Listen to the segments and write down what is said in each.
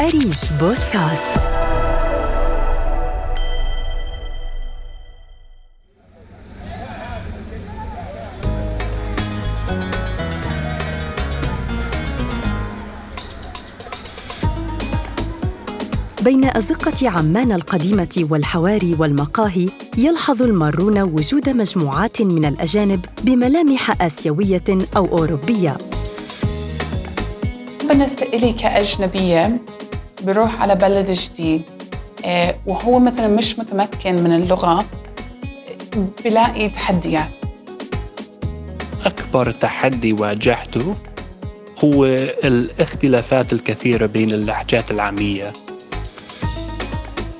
أريج بودكاست بين أزقة عمان القديمة والحواري والمقاهي يلحظ المارون وجود مجموعات من الأجانب بملامح آسيوية أو أوروبية. بالنسبة إلي كأجنبية بروح على بلد جديد. آه، وهو مثلا مش متمكن من اللغة بلاقي تحديات. أكبر تحدي واجهته هو الاختلافات الكثيرة بين اللهجات العامية.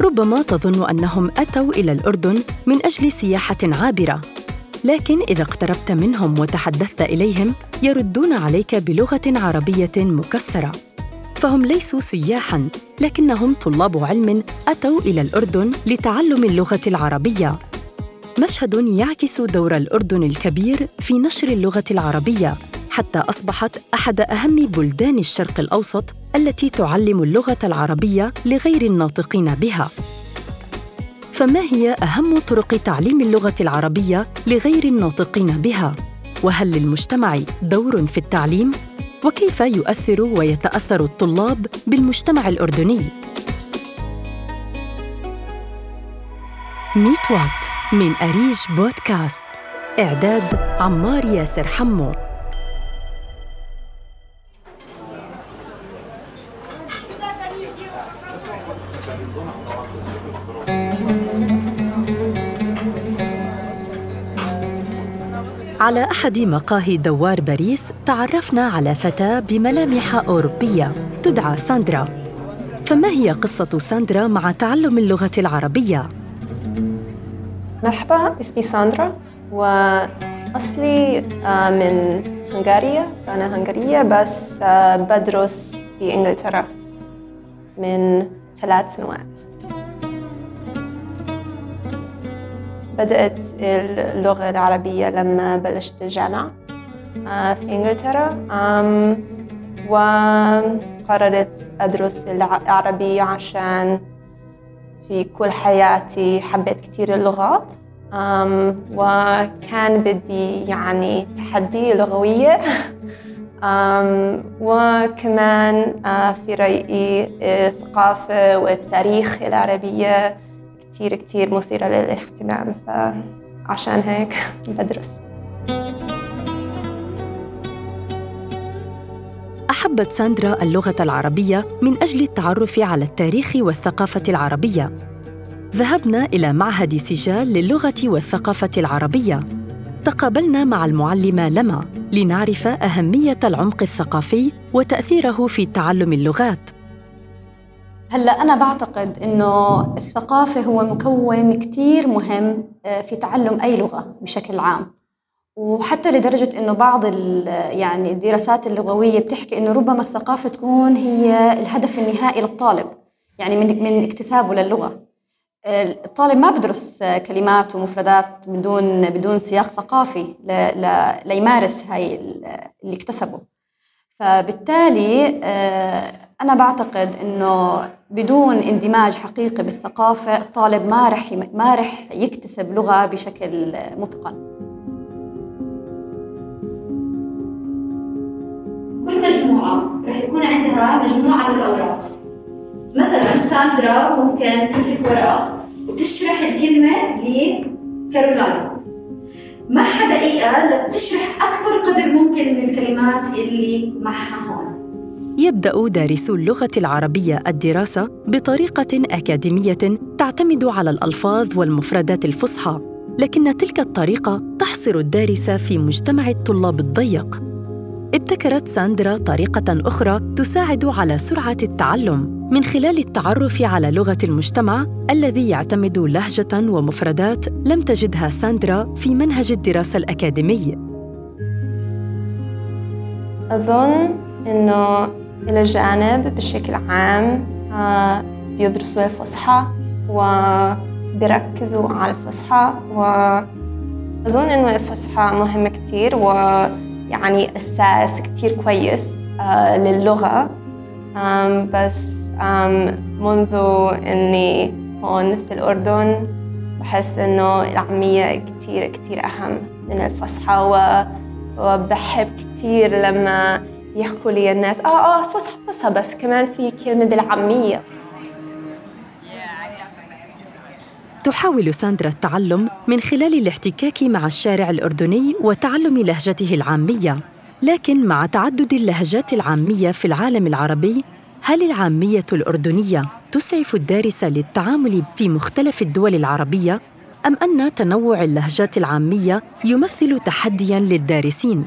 ربما تظن أنهم أتوا إلى الأردن من أجل سياحة عابرة. لكن إذا اقتربت منهم وتحدثت إليهم يردون عليك بلغة عربية مكسرة. فهم ليسوا سياحا لكنهم طلاب علم أتوا إلى الأردن لتعلم اللغة العربية. مشهد يعكس دور الأردن الكبير في نشر اللغة العربية حتى أصبحت أحد أهم بلدان الشرق الأوسط التي تعلم اللغة العربية لغير الناطقين بها. فما هي أهم طرق تعليم اللغة العربية لغير الناطقين بها؟ وهل للمجتمع دور في التعليم؟ وكيف يؤثر ويتأثر الطلاب بالمجتمع الأردني؟ ميت وات من أريج بودكاست إعداد عمار ياسر حمو. أحد مقاهي دوار باريس تعرفنا على فتاة بملامح أوروبية تدعى ساندرا. فما هي قصة ساندرا مع تعلم اللغة العربية؟ مرحبا اسمي ساندرا وأصلي آه، من هنغاريا أنا هنغارية بس آه، بدرس في إنجلترا من ثلاث سنوات. بدأت اللغة العربية لما بلشت الجامعة آه، في إنجلترا وقررت أدرس العربي عشان في كل حياتي حبيت كثير اللغات وكان بدي يعني تحدي لغوية وكمان آه، في رأيي الثقافة والتاريخ العربية كتير كتير مثيرة للاهتمام فعشان هيك بدرس أحبت ساندرا اللغة العربية من أجل التعرف على التاريخ والثقافة العربية. ذهبنا إلى معهد سجال للغة والثقافة العربية. تقابلنا مع المعلمة لما لنعرف أهمية العمق الثقافي وتأثيره في تعلم اللغات. هلا أنا بعتقد إنه الثقافة هو مكون كتير مهم آه، في تعلم أي لغة بشكل عام. وحتى لدرجة إنه بعض يعني الدراسات اللغوية بتحكي إنه ربما الثقافة تكون هي الهدف النهائي للطالب يعني من من اكتسابه للغة. الطالب ما بدرس كلمات ومفردات بدون بدون سياق ثقافي ليمارس هاي اللي اكتسبه. فبالتالي آه، أنا بعتقد إنه بدون اندماج حقيقي بالثقافة الطالب ما رح ما رح يكتسب لغة بشكل متقن. كل مجموعة رح يكون عندها مجموعة من الأوراق. مثلا ساندرا ممكن تمسك ورقة وتشرح الكلمة لكارولاين. حدا دقيقة لتشرح أكبر قدر ممكن من الكلمات اللي معها هون. يبدأ دارسو اللغة العربية الدراسة بطريقة أكاديمية تعتمد على الألفاظ والمفردات الفصحى لكن تلك الطريقة تحصر الدارس في مجتمع الطلاب الضيق ابتكرت ساندرا طريقة أخرى تساعد على سرعة التعلم من خلال التعرف على لغة المجتمع الذي يعتمد لهجة ومفردات لم تجدها ساندرا في منهج الدراسة الأكاديمي. أظن إنه إلى جانب بشكل عام آه، بيدرسوا الفصحى وبيركزوا على الفصحى وأظن إنه الفصحى مهمة كتير ويعني أساس كتير كويس آه، للغة. بس منذ إني هون في الأردن بحس إنه العامية كتير كتير أهم من الفصحى وبحب كتير لما يحكوا لي الناس آه آه فصحى فصحى بس كمان في كلمة بالعامية. تحاول ساندرا التعلم من خلال الاحتكاك مع الشارع الأردني وتعلم لهجته العامية لكن مع تعدد اللهجات العامية في العالم العربي هل العامية الأردنية تسعف الدارس للتعامل في مختلف الدول العربية أم أن تنوع اللهجات العامية يمثل تحدياً للدارسين؟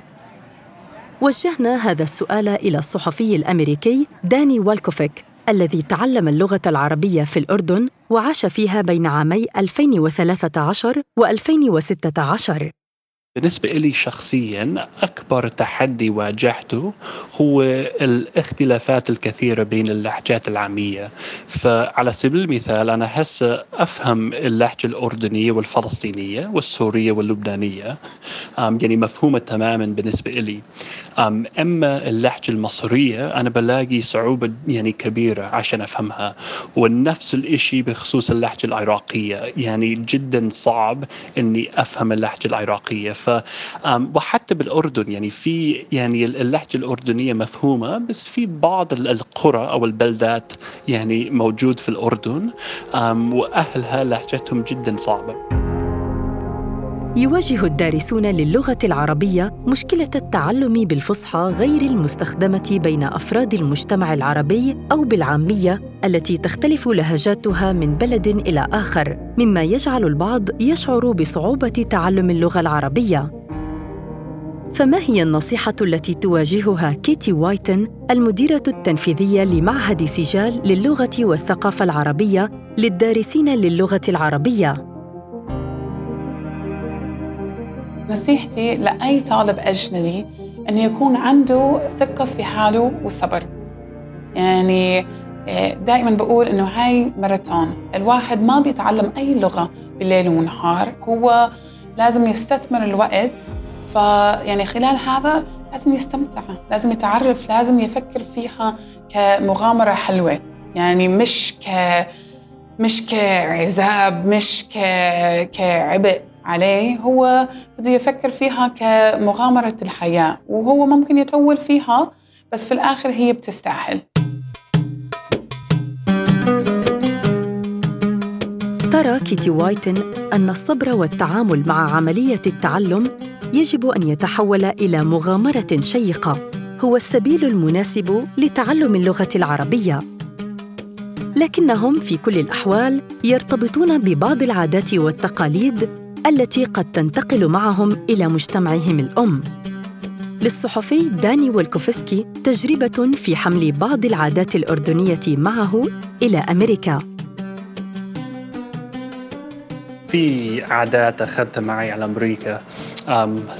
وجهنا هذا السؤال إلى الصحفي الأمريكي داني والكوفيك الذي تعلم اللغة العربية في الأردن وعاش فيها بين عامي 2013 و2016 بالنسبة لي شخصيا أكبر تحدي واجهته هو الاختلافات الكثيرة بين اللهجات العامية. فعلى سبيل المثال أنا هسه أفهم اللهجة الأردنية والفلسطينية والسورية واللبنانية يعني مفهومة تماما بالنسبة لي أما اللهجة المصرية أنا بلاقي صعوبة يعني كبيرة عشان أفهمها. ونفس الإشي بخصوص اللهجة العراقية. يعني جدا صعب أني أفهم اللهجة العراقية. ف وحتى بالأردن يعني في يعني اللهجة الأردنية مفهومة بس في بعض القرى أو البلدات يعني موجود في الأردن وأهلها لهجتهم جدا صعبة. يواجه الدارسون للغة العربية مشكلة التعلم بالفصحى غير المستخدمة بين أفراد المجتمع العربي أو بالعامية التي تختلف لهجاتها من بلد إلى آخر مما يجعل البعض يشعر بصعوبة تعلم اللغة العربية فما هي النصيحة التي تواجهها كيتي وايتن المديرة التنفيذية لمعهد سجال للغة والثقافة العربية للدارسين للغة العربية؟ نصيحتي لأي طالب أجنبي أن يكون عنده ثقة في حاله وصبر. يعني آه، دائما بقول إنه هاي ماراثون. الواحد ما بيتعلم أي لغة بالليل ونهار هو لازم يستثمر الوقت. فيعني خلال هذا لازم يستمتع. لازم يتعرف لازم يفكر فيها كمغامرة حلوة. يعني مش ك مش كعذاب مش ك... كعبء. عليه هو بده يفكر فيها كمغامرة الحياة وهو ممكن يطول فيها بس في الآخر هي بتستاهل. ترى كيتي وايتن أن الصبر والتعامل مع عملية التعلم يجب أن يتحول إلى مغامرة شيقة هو السبيل المناسب لتعلم اللغة العربية. لكنهم في كل الأحوال يرتبطون ببعض العادات والتقاليد التي قد تنتقل معهم إلى مجتمعهم الأم. للصحفي داني والكوفسكي تجربة في حمل بعض العادات الأردنية معه إلى أمريكا. في عادات أخذتها معي على أمريكا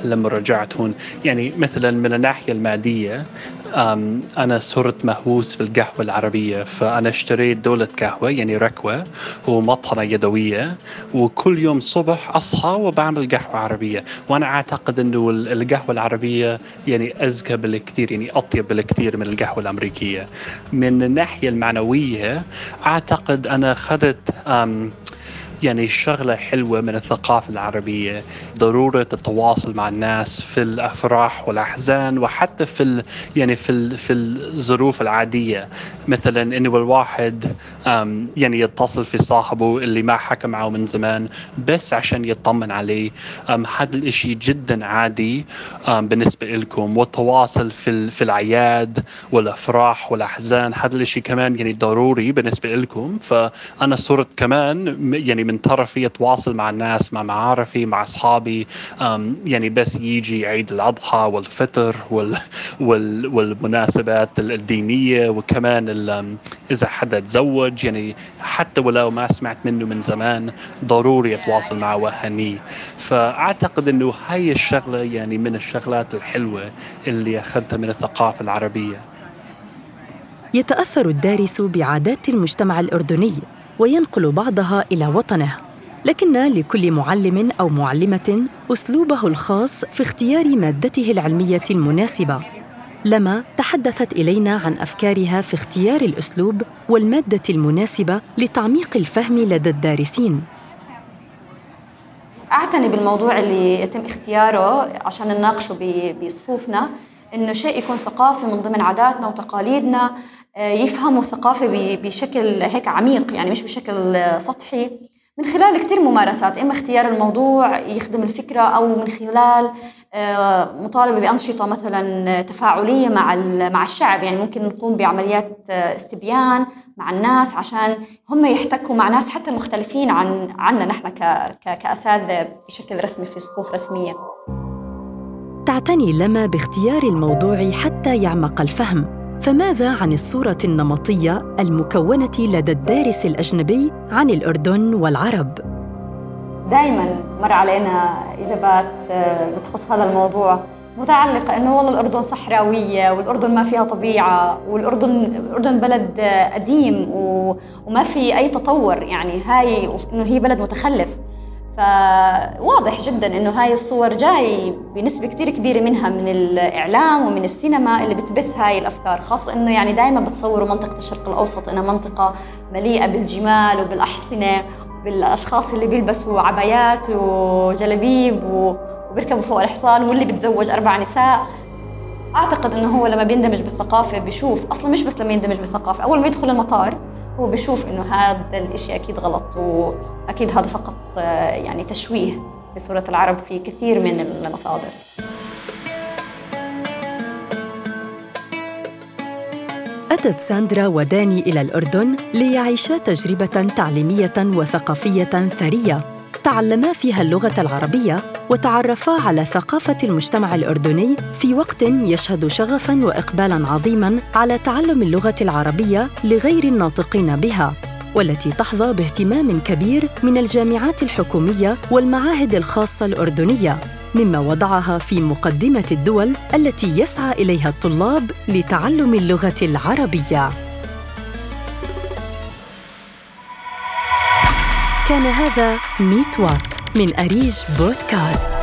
لما رجعت هون. يعني مثلا من الناحية المادية أنا صرت مهووس في القهوة العربية فأنا اشتريت دولة قهوة يعني ركوة ومطحنة يدوية وكل يوم صبح أصحى وبعمل قهوة عربية. وأنا أعتقد أنه القهوة العربية يعني أزكى بالكثير يعني أطيب بالكثير من القهوة الأمريكية. من الناحية المعنوية أعتقد أنا أخذت يعني شغلة حلوة من الثقافة العربية. ضرورة التواصل مع الناس في الأفراح والأحزان وحتى في ال يعني في ال في الظروف العادية. مثلا انه الواحد يعني يتصل في صاحبه اللي ما حكى معه من زمان بس عشان يطمن عليه. هذا الإشي جدا عادي بالنسبة لكم والتواصل في في الأعياد والأفراح والأحزان هذا الإشي كمان يعني ضروري بالنسبة لكم فأنا صرت كمان يعني من طرفي اتواصل مع الناس مع معارفي مع أصحابي. يعني بس يجي عيد الأضحى والفطر وال وال والمناسبات الدينية وكمان إذا حدا تزوج. يعني حتى ولو ما سمعت منه من زمان ضروري اتواصل معه واهنيه فأعتقد إنه هاي الشغلة يعني من الشغلات الحلوة اللي أخذتها من الثقافة العربية. يتأثر الدارس بعادات المجتمع الأردني وينقل بعضها إلى وطنه. لكن لكل معلم أو معلمة أسلوبه الخاص في اختيار مادته العلمية المناسبة. لما تحدثت إلينا عن أفكارها في اختيار الأسلوب والمادة المناسبة لتعميق الفهم لدى الدارسين. أعتني بالموضوع اللي يتم اختياره عشان نناقشه بصفوفنا إنه شيء يكون ثقافي من ضمن عاداتنا وتقاليدنا يفهموا الثقافة بشكل هيك عميق يعني مش بشكل سطحي. من خلال كثير ممارسات إما اختيار الموضوع يخدم الفكرة أو من خلال آه، مطالبة بأنشطة مثلا تفاعلية مع مع الشعب. يعني ممكن نقوم بعمليات آه، استبيان مع الناس عشان هم يحتكوا مع ناس حتى مختلفين عن عنا نحن كأساتذة بشكل رسمي في صفوف رسمية. تعتني لما باختيار الموضوع حتى يعمق الفهم. فماذا عن الصورة النمطية المكونة لدى الدارس الأجنبي عن الأردن والعرب؟ دائما مر علينا إجابات آه، بتخص هذا الموضوع. متعلقة إنه والله الأردن صحراوية والأردن ما فيها طبيعة والأردن الأردن بلد قديم وما في أي تطور. يعني هاي إنه هي بلد متخلف. فواضح جدا إنه هاي الصور جاي بنسبة كثير كبيرة منها من الإعلام ومن السينما اللي بتبث هاي الأفكار خاصه إنه يعني دائما بتصوروا منطقة الشرق الأوسط إنها منطقة مليئة بالجمال وبالأحصنة بالاشخاص اللي بيلبسوا عبايات وجلابيب وبيركبوا فوق الحصان واللي بتزوج أربع نساء. أعتقد إنه هو لما بيندمج بالثقافة بيشوف أصلا مش بس لما يندمج بالثقافة أول ما يدخل المطار هو بيشوف إنه هذا الإشي أكيد غلط وأكيد هذا فقط آه، يعني تشويه لصورة العرب في كثير من المصادر. أتت ساندرا وداني إلى الأردن ليعيشا تجربة تعليمية وثقافية ثرية تعلما فيها اللغة العربية وتعرفا على ثقافة المجتمع الأردني في وقت يشهد شغفاً وإقبالاً عظيماً على تعلم اللغة العربية لغير الناطقين بها والتي تحظى باهتمام كبير من الجامعات الحكومية والمعاهد الخاصة الأردنية مما وضعها في مقدمة الدول التي يسعى إليها الطلاب لتعلم اللغة العربية. كان هذا 100 وات. من أريج بودكاست.